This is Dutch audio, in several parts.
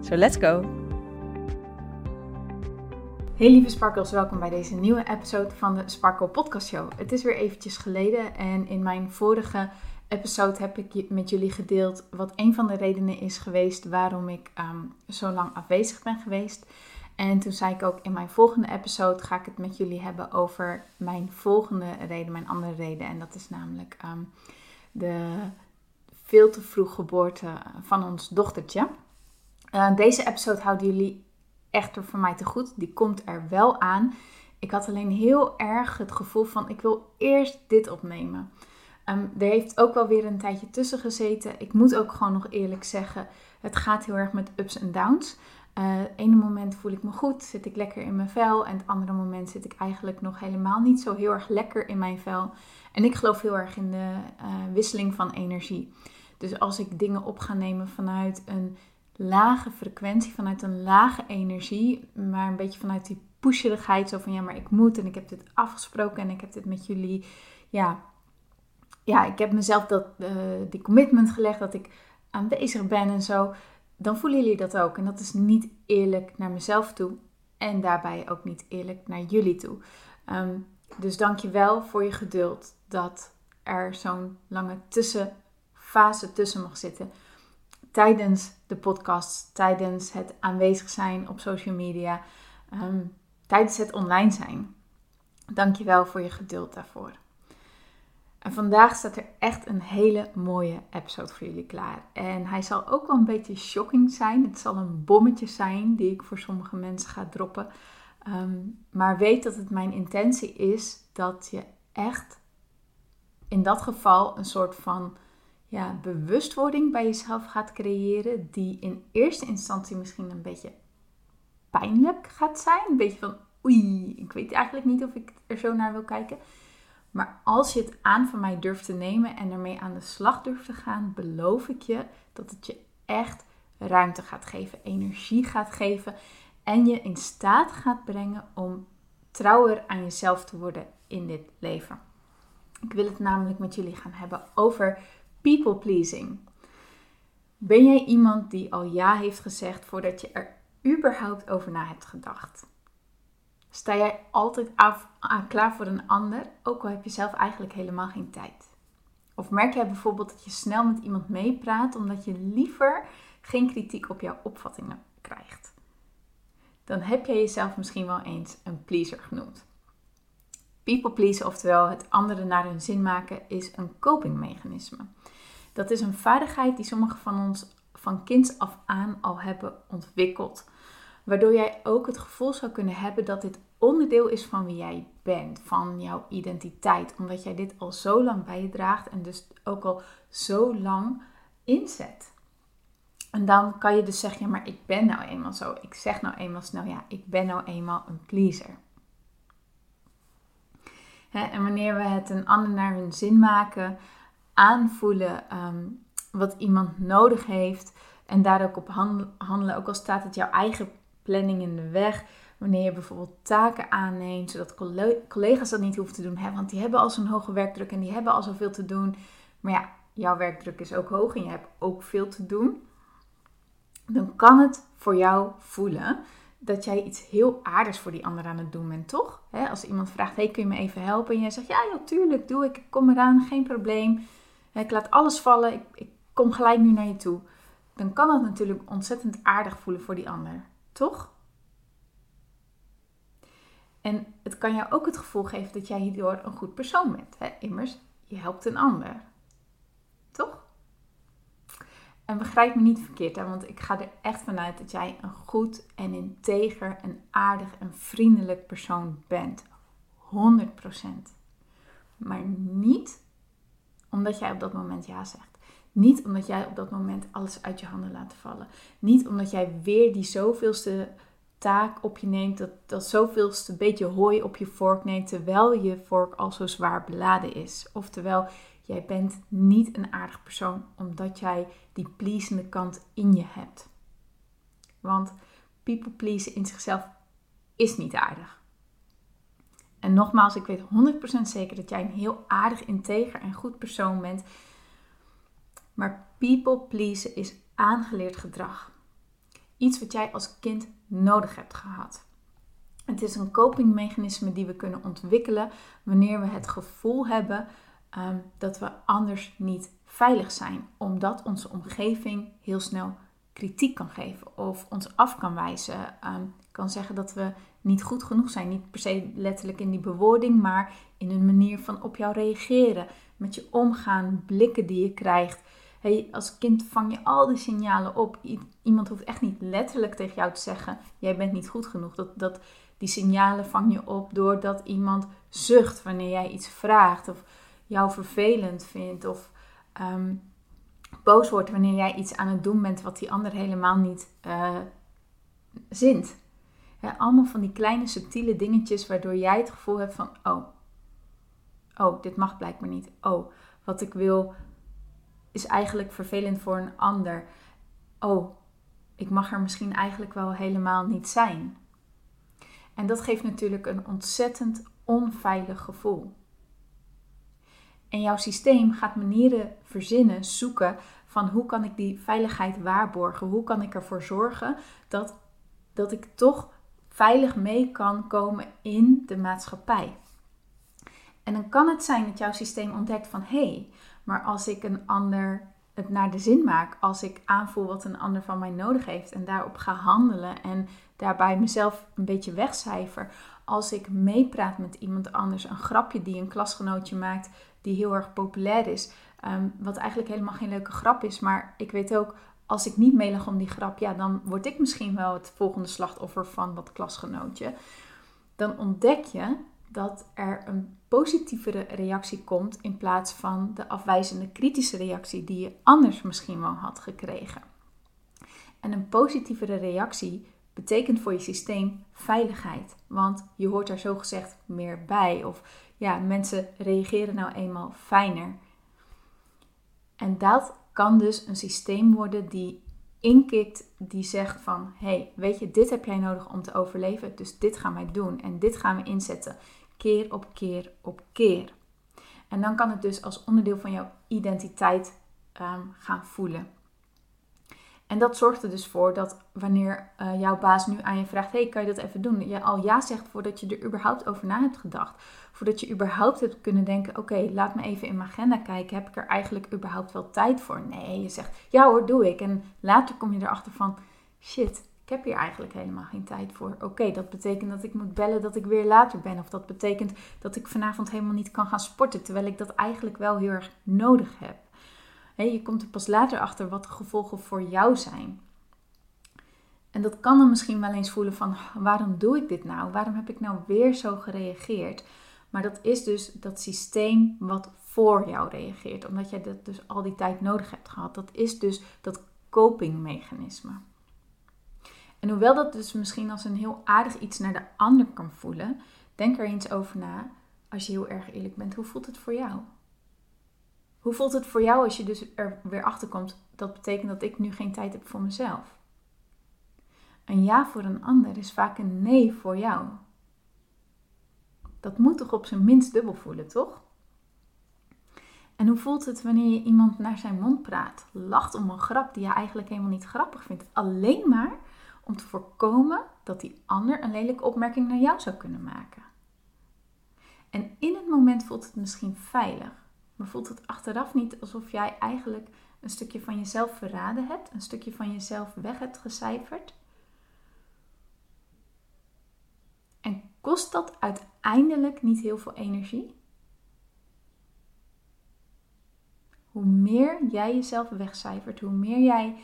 So let's go! Hey lieve Sparkles, welkom bij deze nieuwe episode van de Sparkle Podcast Show. Het is weer eventjes geleden en in mijn vorige episode heb ik met jullie gedeeld wat een van de redenen is geweest waarom ik ehm, zo lang afwezig ben geweest. En toen zei ik ook in mijn volgende episode ga ik het met jullie hebben over mijn volgende reden, mijn andere reden. En dat is namelijk ehm, de veel te vroeg geboorte van ons dochtertje. Uh, deze episode houden jullie echter voor mij te goed. Die komt er wel aan. Ik had alleen heel erg het gevoel van ik wil eerst dit opnemen. Um, er heeft ook wel weer een tijdje tussen gezeten. Ik moet ook gewoon nog eerlijk zeggen, het gaat heel erg met ups en downs. Uh, het ene moment voel ik me goed, zit ik lekker in mijn vel. En het andere moment zit ik eigenlijk nog helemaal niet zo heel erg lekker in mijn vel. En ik geloof heel erg in de uh, wisseling van energie. Dus als ik dingen op ga nemen vanuit een lage frequentie, vanuit een lage energie, maar een beetje vanuit die pusherigheid, zo van ja, maar ik moet en ik heb dit afgesproken en ik heb dit met jullie, ja, ja, ik heb mezelf dat, uh, die commitment gelegd dat ik aanwezig ben en zo, dan voelen jullie dat ook. En dat is niet eerlijk naar mezelf toe en daarbij ook niet eerlijk naar jullie toe. Um, dus dank je wel voor je geduld dat er zo'n lange tussenfase tussen mag zitten tijdens de podcast, tijdens het aanwezig zijn op social media, um, tijdens het online zijn. Dankjewel voor je geduld daarvoor. En vandaag staat er echt een hele mooie episode voor jullie klaar. En hij zal ook wel een beetje shocking zijn. Het zal een bommetje zijn die ik voor sommige mensen ga droppen. Um, maar weet dat het mijn intentie is dat je echt in dat geval een soort van ja, bewustwording bij jezelf gaat creëren, die in eerste instantie misschien een beetje pijnlijk gaat zijn. Een beetje van oei, ik weet eigenlijk niet of ik er zo naar wil kijken. Maar als je het aan van mij durft te nemen en ermee aan de slag durft te gaan, beloof ik je dat het je echt ruimte gaat geven, energie gaat geven en je in staat gaat brengen om trouwer aan jezelf te worden in dit leven. Ik wil het namelijk met jullie gaan hebben over people pleasing. Ben jij iemand die al ja heeft gezegd voordat je er überhaupt over na hebt gedacht? Sta jij altijd af, klaar voor een ander, ook al heb je zelf eigenlijk helemaal geen tijd? Of merk jij bijvoorbeeld dat je snel met iemand meepraat omdat je liever geen kritiek op jouw opvattingen krijgt? Dan heb jij jezelf misschien wel eens een pleaser genoemd. People pleasen, oftewel het andere naar hun zin maken, is een copingmechanisme. Dat is een vaardigheid die sommigen van ons van kinds af aan al hebben ontwikkeld. Waardoor jij ook het gevoel zou kunnen hebben dat dit onderdeel is van wie jij bent, van jouw identiteit. Omdat jij dit al zo lang bij je draagt en dus ook al zo lang inzet. En dan kan je dus zeggen, ja, maar ik ben nou eenmaal zo. Ik zeg nou eenmaal snel, ja, ik ben nou eenmaal een pleaser. En wanneer we het een ander naar hun zin maken, aanvoelen ehm, wat iemand nodig heeft en daar ook op handelen, ook al staat het jouw eigen planning in de weg. Wanneer je bijvoorbeeld taken aanneemt, zodat collega's dat niet hoeven te doen, hè, want die hebben al zo'n hoge werkdruk en die hebben al zoveel te doen. Maar ja, jouw werkdruk is ook hoog en je hebt ook veel te doen. Dan kan het voor jou voelen dat jij iets heel aardigs voor die ander aan het doen bent, toch? als iemand vraagt, hey, kun je me even helpen? En jij zegt, ja, natuurlijk, doe ik, kom eraan, geen probleem ik laat alles vallen, ik, ik kom gelijk nu naar je toe. Dan kan dat natuurlijk ontzettend aardig voelen voor die ander, toch? En het kan jou ook het gevoel geven dat jij hierdoor een goed persoon bent. Immers, je helpt een ander. Toch? En begrijp me niet verkeerd, hè? want ik ga er echt vanuit dat jij een goed en integer en aardig en vriendelijk persoon bent. 100%. Maar niet omdat jij op dat moment ja zegt. Niet omdat jij op dat moment alles uit je handen laat vallen. Niet omdat jij weer die zoveelste taak op je neemt, dat, dat zoveelste beetje hooi op je vork neemt, terwijl je vork al zo zwaar beladen is. Oftewel, jij bent niet een aardig persoon omdat jij die pleasende kant in je hebt. Want people pleasen in zichzelf is niet aardig. En nogmaals, ik weet 100% zeker dat jij een heel aardig, integer en goed persoon bent. Maar people pleasen is aangeleerd gedrag. Iets wat jij als kind nodig hebt gehad. Het is een copingmechanisme die we kunnen ontwikkelen wanneer we het gevoel hebben um, dat we anders niet veilig zijn, omdat onze omgeving heel snel kritiek kan geven of ons af kan wijzen, um, kan zeggen dat we niet goed genoeg zijn. Niet per se letterlijk in die bewoording, maar in een manier van op jou reageren, met je omgaan, blikken die je krijgt. Hey, als kind vang je al die signalen op. Iemand hoeft echt niet letterlijk tegen jou te zeggen: jij bent niet goed genoeg. Dat, dat, die signalen vang je op doordat iemand zucht wanneer jij iets vraagt, of jou vervelend vindt, of ehm, boos wordt wanneer jij iets aan het doen bent wat die ander helemaal niet uh, zint. allemaal van die kleine subtiele dingetjes waardoor jij het gevoel hebt van: oh, oh, dit mag blijkbaar niet. Oh, wat ik wil is eigenlijk vervelend voor een ander. Oh, ik mag er misschien eigenlijk wel helemaal niet zijn. En dat geeft natuurlijk een ontzettend onveilig gevoel. En jouw systeem gaat manieren verzinnen, zoeken van hoe kan ik die veiligheid waarborgen? Hoe kan ik ervoor zorgen dat, dat ik toch veilig mee kan komen in de maatschappij? En dan kan het zijn dat jouw systeem ontdekt van hé, hey, maar als ik een ander het naar de zin maak, als ik aanvoel wat een ander van mij nodig heeft en daarop ga handelen en daarbij mezelf een beetje wegcijfer, als ik meepraat met iemand anders, een grapje die een klasgenootje maakt die heel erg populair is, um, wat eigenlijk helemaal geen leuke grap is, maar ik weet ook als ik niet meelag om die grap, ja, dan word ik misschien wel het volgende slachtoffer van dat klasgenootje. Dan ontdek je dat er een positievere reactie komt in plaats van de afwijzende kritische reactie die je anders misschien wel had gekregen. En een positievere reactie betekent voor je systeem veiligheid, want je hoort daar zogezegd meer bij of ja, mensen reageren nou eenmaal fijner. En dat kan dus een systeem worden die inkikt, die zegt van, hey, weet je, dit heb jij nodig om te overleven, dus dit gaan wij doen en dit gaan we inzetten keer op keer op keer. En dan kan het dus als onderdeel van jouw identiteit ehm, gaan voelen. En dat zorgt er dus voor dat wanneer uh, jouw baas nu aan je vraagt: hey, kan je dat even doen? Je al ja zegt voordat je er überhaupt over na hebt gedacht. Voordat je überhaupt hebt kunnen denken: oké, laat me even in mijn agenda kijken. Heb ik er eigenlijk überhaupt wel tijd voor? Nee, je zegt: ja hoor, doe ik. En later kom je erachter van: shit, ik heb hier eigenlijk helemaal geen tijd voor. Oké, dat betekent dat ik moet bellen dat ik weer later ben. Of dat betekent dat ik vanavond helemaal niet kan gaan sporten. Terwijl ik dat eigenlijk wel heel erg nodig heb. Je komt er pas later achter wat de gevolgen voor jou zijn. En dat kan dan misschien wel eens voelen van waarom doe ik dit nou? Waarom heb ik nou weer zo gereageerd? Maar dat is dus dat systeem wat voor jou reageert. Omdat jij dat dus al die tijd nodig hebt gehad. Dat is dus dat copingmechanisme. En hoewel dat dus misschien als een heel aardig iets naar de ander kan voelen, denk er eens over na, als je heel erg eerlijk bent, hoe voelt het voor jou? Hoe voelt het voor jou als je dus er weer achter komt, dat betekent dat ik nu geen tijd heb voor mezelf? Een ja voor een ander is vaak een nee voor jou. Dat moet toch op zijn minst dubbel voelen, toch? En hoe voelt het wanneer je iemand naar zijn mond praat, lacht om een grap die je eigenlijk helemaal niet grappig vindt, alleen maar om te voorkomen dat die ander een lelijke opmerking naar jou zou kunnen maken. En in het moment voelt het misschien veilig, maar voelt het achteraf niet alsof jij eigenlijk een stukje van jezelf verraden hebt, een stukje van jezelf weg hebt gecijferd? En kost dat uiteindelijk niet heel veel energie? Hoe meer jij jezelf wegcijfert, hoe meer jij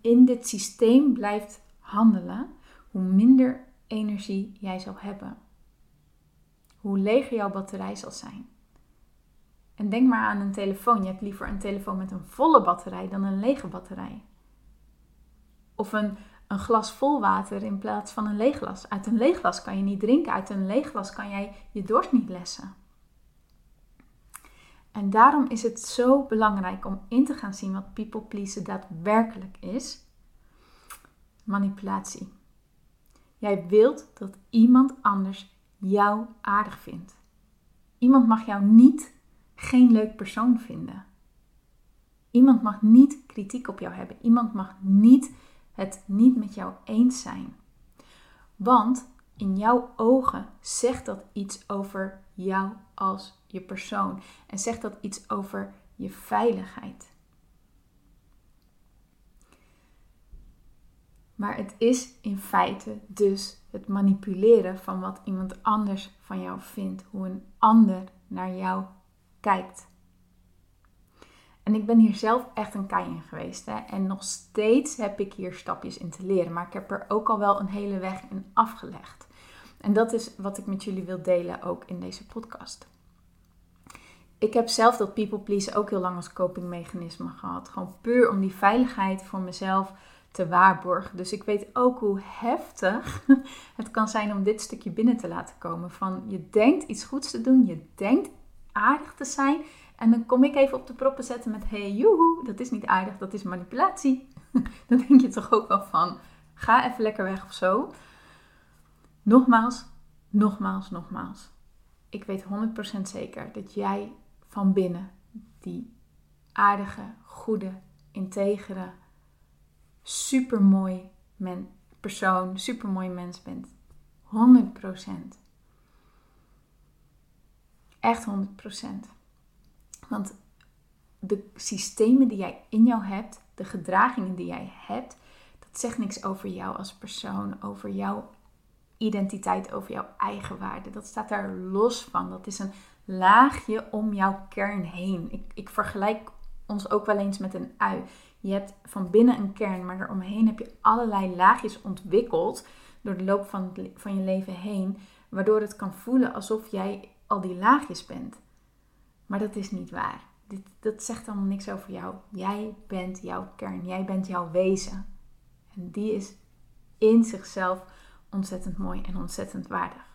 in dit systeem blijft handelen, hoe minder energie jij zal hebben. Hoe leger jouw batterij zal zijn. En denk maar aan een telefoon. Je hebt liever een telefoon met een volle batterij dan een lege batterij. Of een, een glas vol water in plaats van een leeg glas. Uit een leeg glas kan je niet drinken. Uit een leeg glas kan jij je dorst niet lessen. En daarom is het zo belangrijk om in te gaan zien wat people pleasen daadwerkelijk is. Manipulatie. Jij wilt dat iemand anders jou aardig vindt. Iemand mag jou niet geen leuk persoon vinden. Iemand mag niet kritiek op jou hebben. Iemand mag niet het niet met jou eens zijn. Want in jouw ogen zegt dat iets over jou als je persoon en zegt dat iets over je veiligheid. Maar het is in feite dus het manipuleren van wat iemand anders van jou vindt, hoe een ander naar jou kijkt. En ik ben hier zelf echt een kei in geweest. Hè? En nog steeds heb ik hier stapjes in te leren. Maar ik heb er ook al wel een hele weg in afgelegd. En dat is wat ik met jullie wil delen ook in deze podcast. Ik heb zelf dat people please ook heel lang als copingmechanisme gehad. Gewoon puur om die veiligheid voor mezelf te waarborgen. Dus ik weet ook hoe heftig het kan zijn om dit stukje binnen te laten komen. Van je denkt iets goeds te doen, je denkt aardig te zijn. En dan kom ik even op de proppen zetten met: hey, joehoe, dat is niet aardig, dat is manipulatie. dan denk je toch ook wel van: ga even lekker weg of zo. Nogmaals, nogmaals, nogmaals. Ik weet 100% zeker dat jij van binnen die aardige, goede, integere, supermooi men, persoon, supermooi mens bent. 100%. Echt 100%. Want de systemen die jij in jou hebt, de gedragingen die jij hebt, dat zegt niks over jou als persoon, over jouw identiteit, over jouw eigen waarde. Dat staat daar los van. Dat is een laagje om jouw kern heen. Ik, ik vergelijk ons ook wel eens met een ui. Je hebt van binnen een kern, maar eromheen heb je allerlei laagjes ontwikkeld door de loop van, van je leven heen, waardoor het kan voelen alsof jij al die laagjes bent. Maar dat is niet waar. Dit, dat zegt allemaal niks over jou. Jij bent jouw kern, jij bent jouw wezen. En die is in zichzelf ontzettend mooi en ontzettend waardig.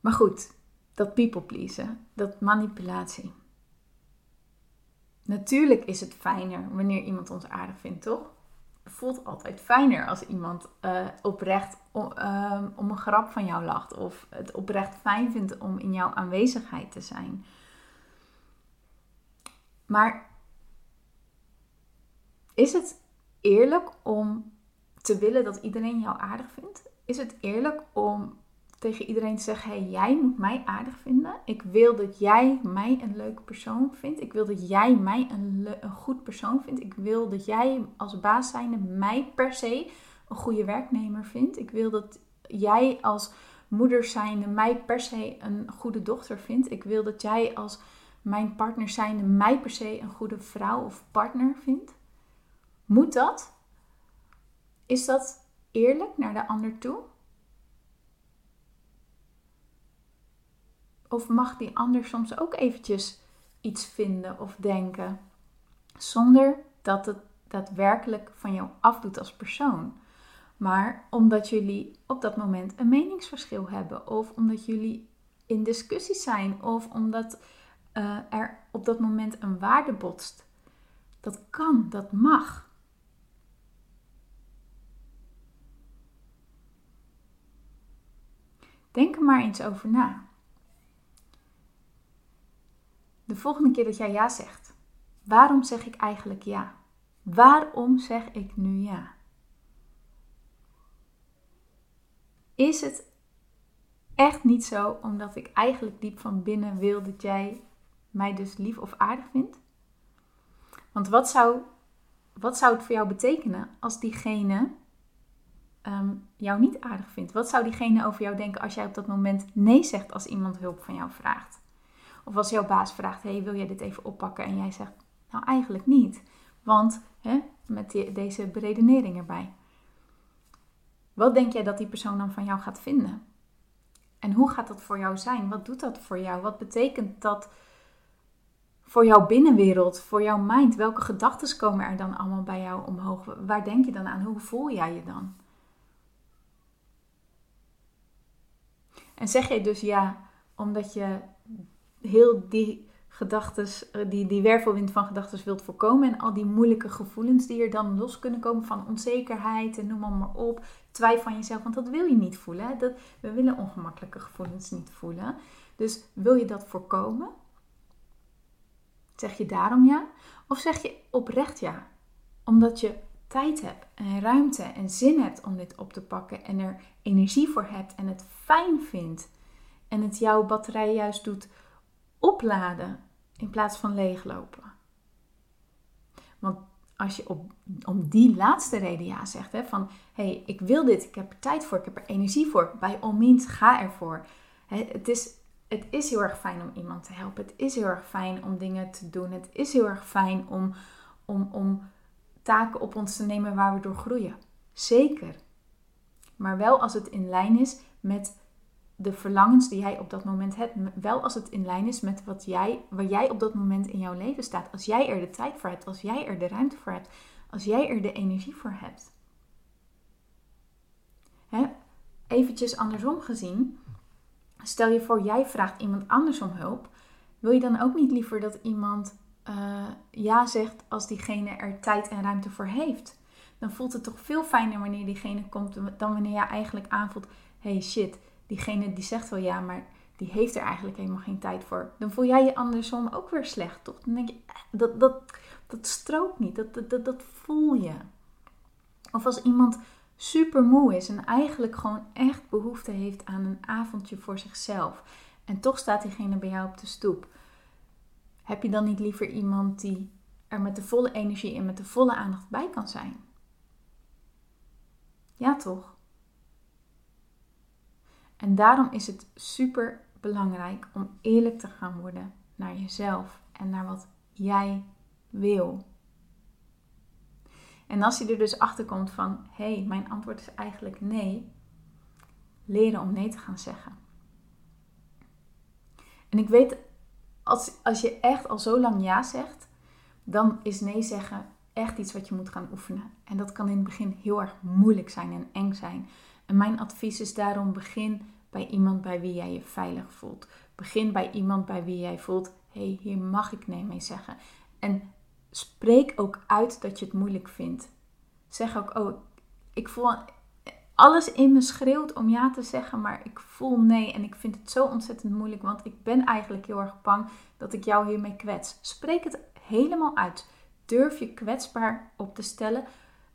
Maar goed, dat people pleasen, dat manipulatie. Natuurlijk is het fijner wanneer iemand ons aardig vindt, toch? Voelt altijd fijner als iemand uh, oprecht uh, om een grap van jou lacht. Of het oprecht fijn vindt om in jouw aanwezigheid te zijn. Maar is het eerlijk om te willen dat iedereen jou aardig vindt? Is het eerlijk om tegen iedereen te zeggen: hey, jij moet mij aardig vinden. Ik wil dat jij mij een leuke persoon vindt. Ik wil dat jij mij een, een goed persoon vindt. Ik wil dat jij als baas zijnde mij per se een goede werknemer vindt. Ik wil dat jij als moeder zijnde mij per se een goede dochter vindt. Ik wil dat jij als mijn partner zijnde mij per se een goede vrouw of partner vindt. Moet dat? Is dat eerlijk naar de ander toe? Of mag die ander soms ook eventjes iets vinden of denken, zonder dat het daadwerkelijk van jou afdoet als persoon? Maar omdat jullie op dat moment een meningsverschil hebben, of omdat jullie in discussie zijn, of omdat uh, er op dat moment een waarde botst. Dat kan, dat mag. Denk er maar eens over na. De volgende keer dat jij ja zegt, waarom zeg ik eigenlijk ja? Waarom zeg ik nu ja? Is het echt niet zo omdat ik eigenlijk diep van binnen wil dat jij mij dus lief of aardig vindt? Want wat zou, wat zou het voor jou betekenen als diegene um, jou niet aardig vindt? Wat zou diegene over jou denken als jij op dat moment nee zegt als iemand hulp van jou vraagt? Of als jouw baas vraagt: hey, wil jij dit even oppakken? En jij zegt: Nou, eigenlijk niet. Want hè, met deze beredenering erbij. Wat denk jij dat die persoon dan van jou gaat vinden? En hoe gaat dat voor jou zijn? Wat doet dat voor jou? Wat betekent dat voor jouw binnenwereld, voor jouw mind? Welke gedachten komen er dan allemaal bij jou omhoog? Waar denk je dan aan? Hoe voel jij je dan? En zeg je dus ja, omdat je heel die gedachten, eh, die, die wervelwind van gedachten wilt voorkomen. En al die moeilijke gevoelens die er dan los kunnen komen van onzekerheid en noem maar, op. Twijfel van jezelf, want dat wil je niet voelen. Dat, we willen ongemakkelijke gevoelens niet voelen. Dus wil je dat voorkomen? Zeg je daarom ja? Of zeg je oprecht ja? Omdat je tijd hebt en ruimte en zin hebt om dit op te pakken en er energie voor hebt en het fijn vindt en het jouw batterij juist doet opladen in plaats van leeglopen. Want als je op, om die laatste reden ja zegt, hè, van hé, hey, ik wil dit, ik heb er tijd voor, ik heb er energie voor, bij all means ga ervoor. Het, is, het is heel erg fijn om iemand te helpen, het is heel erg fijn om dingen te doen, het is heel erg fijn om, om, om taken op ons te nemen waar we door groeien. Zeker. Maar wel als het in lijn is met de verlangens die jij op dat moment hebt, wel als het in lijn is met wat jij, waar jij op dat moment in jouw leven staat. Als jij er de tijd voor hebt, als jij er de ruimte voor hebt, als jij er de energie voor hebt. Hè? Eventjes andersom gezien, stel je voor jij vraagt iemand anders om hulp, wil je dan ook niet liever dat iemand uh, ja zegt als diegene er tijd en ruimte voor heeft? Dan voelt het toch veel fijner wanneer diegene komt dan wanneer jij eigenlijk aanvoelt, hey shit, diegene die zegt wel ja, maar die heeft er eigenlijk helemaal geen tijd voor. Dan voel jij je andersom ook weer slecht, toch? Dan denk je, eh, dat, dat, dat strookt niet, dat, dat, dat, voel je. Of als iemand super moe is en eigenlijk gewoon echt behoefte heeft aan een avondje voor zichzelf. En toch staat diegene bij jou op de stoep. Heb je dan niet liever iemand die er met de volle energie en met de volle aandacht bij kan zijn? Ja, toch? En daarom is het super belangrijk om eerlijk te gaan worden naar jezelf en naar wat jij wil. En als je er dus achter komt van hé, hey, mijn antwoord is eigenlijk nee, leren om nee te gaan zeggen. En ik weet, als, als je echt al zo lang ja zegt, dan is nee zeggen echt iets wat je moet gaan oefenen. En dat kan in het begin heel erg moeilijk zijn en eng zijn. En mijn advies is daarom begin bij iemand bij wie jij je veilig voelt. Begin bij iemand bij wie jij voelt, hé, hey, hier mag ik nee mee zeggen. En spreek ook uit dat je het moeilijk vindt. Zeg ook, oh, ik voel alles in me schreeuwt om ja te zeggen, maar ik voel nee en ik vind het zo ontzettend moeilijk, want ik ben eigenlijk heel erg bang dat ik jou hiermee kwets. Spreek het helemaal uit. Durf je kwetsbaar op te stellen.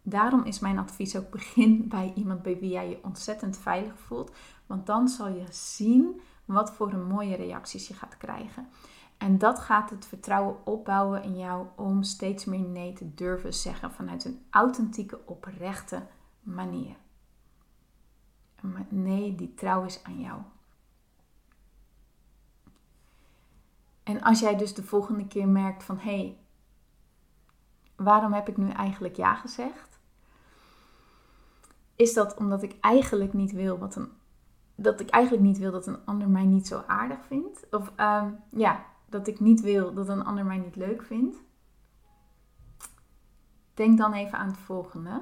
Daarom is mijn advies ook begin bij iemand bij wie jij je ontzettend veilig voelt. Want dan zal je zien wat voor een mooie reacties je gaat krijgen. En dat gaat het vertrouwen opbouwen in jou om steeds meer nee te durven zeggen vanuit een authentieke, oprechte manier. Nee die trouw is aan jou. En als jij dus de volgende keer merkt van hé, hey, waarom heb ik nu eigenlijk ja gezegd? Is dat omdat ik eigenlijk niet wil wat een dat ik eigenlijk niet wil dat een ander mij niet zo aardig vindt. Of ehm, ja, dat ik niet wil dat een ander mij niet leuk vindt. Denk dan even aan het volgende.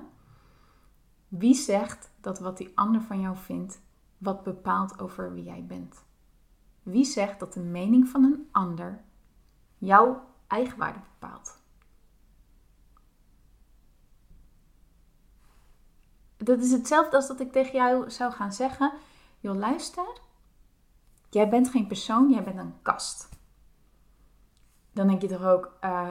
Wie zegt dat wat die ander van jou vindt, wat bepaalt over wie jij bent? Wie zegt dat de mening van een ander jouw eigenwaarde bepaalt? Dat is hetzelfde als dat ik tegen jou zou gaan zeggen: joh luister, jij bent geen persoon, jij bent een kast. Dan denk je toch ook, uh,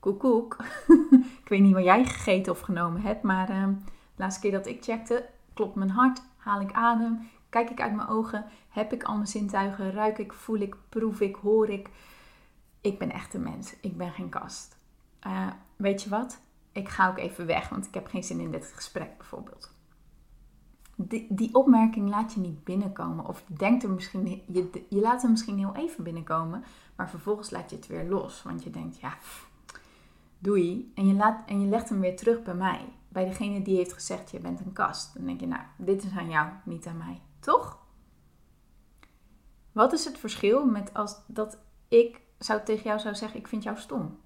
koekoek. ik weet niet wat jij gegeten of genomen hebt, maar uh, de laatste keer dat ik checkte, klopt mijn hart, haal ik adem, kijk ik uit mijn ogen, heb ik al mijn zintuigen, ruik ik, voel ik, proef ik, hoor ik. Ik ben echt een mens, ik ben geen kast. Uh, weet je wat? Ik ga ook even weg, want ik heb geen zin in dit gesprek bijvoorbeeld die, die opmerking laat je niet binnenkomen. Of denkt er misschien, je, je laat hem misschien heel even binnenkomen, maar vervolgens laat je het weer los. Want je denkt, ja, doei. En je, laat, en je legt hem weer terug bij mij. Bij degene die heeft gezegd, je bent een kast. Dan denk je, nou, dit is aan jou, niet aan mij. Toch? Wat is het verschil met als dat ik zou tegen jou zou zeggen: Ik vind jou stom?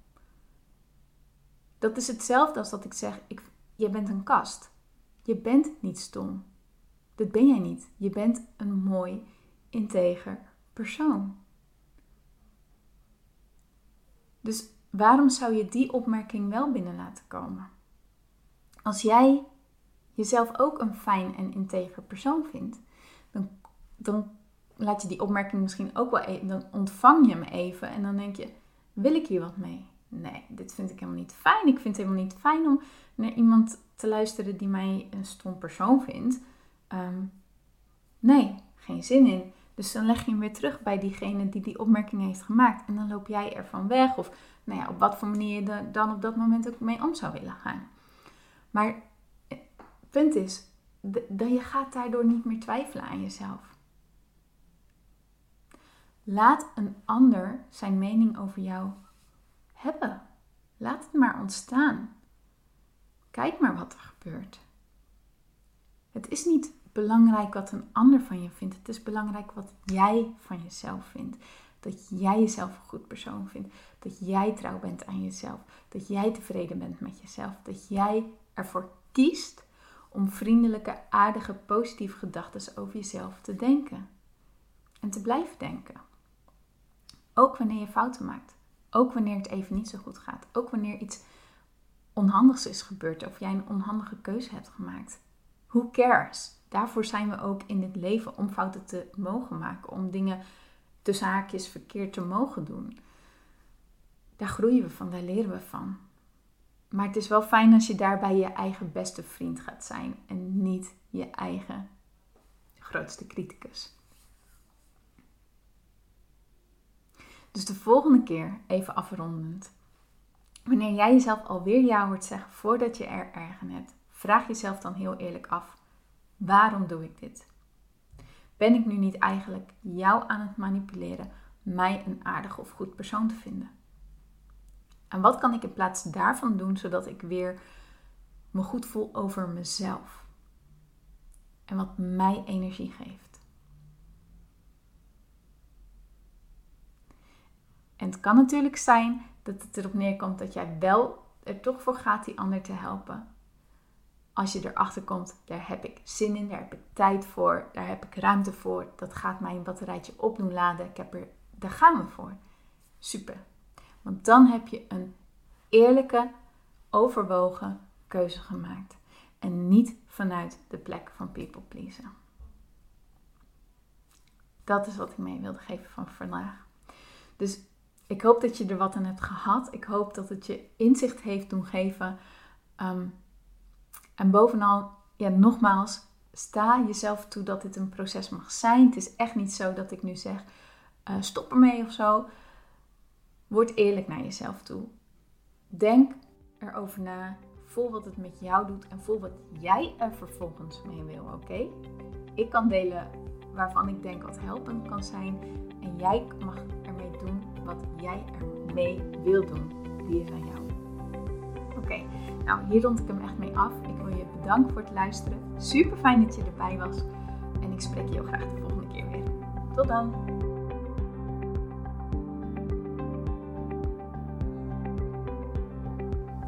Dat is hetzelfde als dat ik zeg: ik, Je bent een kast. Je bent niet stom. Dat ben jij niet. Je bent een mooi, integer persoon. Dus waarom zou je die opmerking wel binnen laten komen? Als jij jezelf ook een fijn en integer persoon vindt, dan, dan laat je die opmerking misschien ook wel even, dan ontvang je hem even en dan denk je, wil ik hier wat mee? Nee, dit vind ik helemaal niet fijn. Ik vind het helemaal niet fijn om naar iemand te luisteren die mij een stom persoon vindt. Ehm, nee, geen zin in. Dus dan leg je hem weer terug bij diegene die die opmerking heeft gemaakt. En dan loop jij ervan weg. Of nou ja, op wat voor manier je er dan op dat moment ook mee om zou willen gaan. Maar het punt is, dat je gaat daardoor niet meer twijfelen aan jezelf. Laat een ander zijn mening over jou hebben. Laat het maar ontstaan. Kijk maar wat er gebeurt. Het is niet belangrijk wat een ander van je vindt. Het is belangrijk wat jij van jezelf vindt. Dat jij jezelf een goed persoon vindt. Dat jij trouw bent aan jezelf. Dat jij tevreden bent met jezelf. Dat jij ervoor kiest om vriendelijke, aardige, positieve gedachten over jezelf te denken. En te blijven denken. Ook wanneer je fouten maakt. Ook wanneer het even niet zo goed gaat. Ook wanneer iets onhandigs is gebeurd of jij een onhandige keuze hebt gemaakt. Who cares? Daarvoor zijn we ook in dit leven om fouten te mogen maken, om dingen tussen haakjes verkeerd te mogen doen. Daar groeien we van, daar leren we van. Maar het is wel fijn als je daarbij je eigen beste vriend gaat zijn en niet je eigen grootste criticus. Dus de volgende keer, even afrondend, wanneer jij jezelf alweer ja hoort zeggen voordat je er ergen hebt, vraag jezelf dan heel eerlijk af: waarom doe ik dit? Ben ik nu niet eigenlijk jou aan het manipuleren mij een aardig of goed persoon te vinden? En wat kan ik in plaats daarvan doen zodat ik weer me goed voel over mezelf? En wat mij energie geeft. En het kan natuurlijk zijn dat het erop neerkomt dat jij wel er toch voor gaat die ander te helpen. Als je erachter komt, daar heb ik zin in, daar heb ik tijd voor, daar heb ik ruimte voor. Dat gaat mijn batterijtje opdoen laden. Ik heb er, daar gaan we voor. Super. Want dan heb je een eerlijke, overwogen keuze gemaakt. En niet vanuit de plek van people pleasen. Dat is wat ik mee wilde geven van vandaag. Dus ik hoop dat je er wat aan hebt gehad. Ik hoop dat het je inzicht heeft doen geven. Ehm, en bovenal, ja, nogmaals, sta jezelf toe dat dit een proces mag zijn. Het is echt niet zo dat ik nu zeg, uh, stop ermee of zo. Word eerlijk naar jezelf toe. Denk erover na. Voel wat het met jou doet en voel wat jij er vervolgens mee wil, oké? Ik kan delen waarvan ik denk wat helpend kan zijn. En jij mag wat jij ermee wil doen. Die is aan jou. Oké, nou hier rond ik hem echt mee af. Ik wil je bedanken voor het luisteren. Super fijn dat je erbij was. En ik spreek je heel graag de volgende keer weer. Tot dan!